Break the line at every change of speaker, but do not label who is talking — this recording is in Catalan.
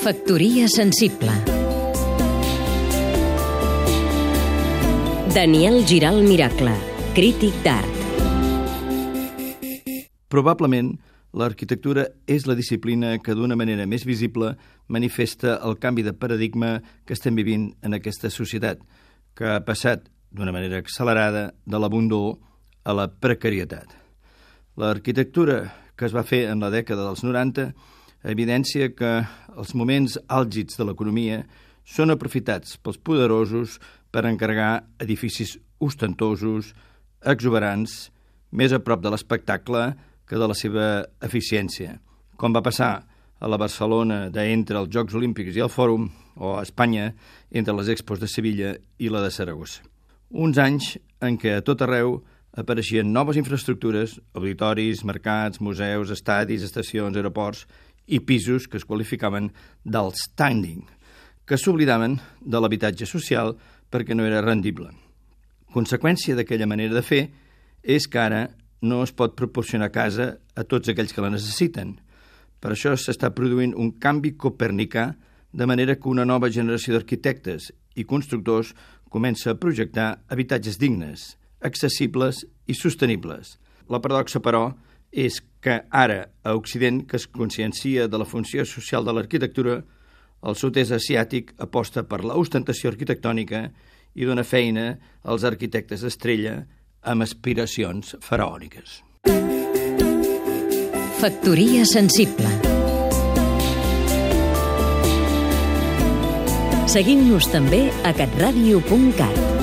Factoria sensible Daniel Giral Miracle, crític d'art
Probablement, l'arquitectura és la disciplina que d'una manera més visible manifesta el canvi de paradigma que estem vivint en aquesta societat, que ha passat d'una manera accelerada de l'abundor a la precarietat. L'arquitectura que es va fer en la dècada dels 90 evidència que els moments àlgids de l'economia són aprofitats pels poderosos per encarregar edificis ostentosos, exuberants, més a prop de l'espectacle que de la seva eficiència, com va passar a la Barcelona d'entre els Jocs Olímpics i el Fòrum, o a Espanya entre les Expos de Sevilla i la de Saragossa. Uns anys en què a tot arreu apareixien noves infraestructures, auditoris, mercats, museus, estadis, estacions, aeroports i pisos que es qualificaven standing, que s'oblidaven de l'habitatge social perquè no era rendible. Conseqüència d'aquella manera de fer és que ara no es pot proporcionar casa a tots aquells que la necessiten. Per això s'està produint un canvi copernicà de manera que una nova generació d'arquitectes i constructors comença a projectar habitatges dignes, accessibles i sostenibles. La paradoxa, però, és que ara, a Occident, que es consciencia de la funció social de l'arquitectura, el sud-est asiàtic aposta per l'ostentació arquitectònica i dona feina als arquitectes estrella amb aspiracions faraòniques.
Factoria sensible Seguim-nos també a catradio.cat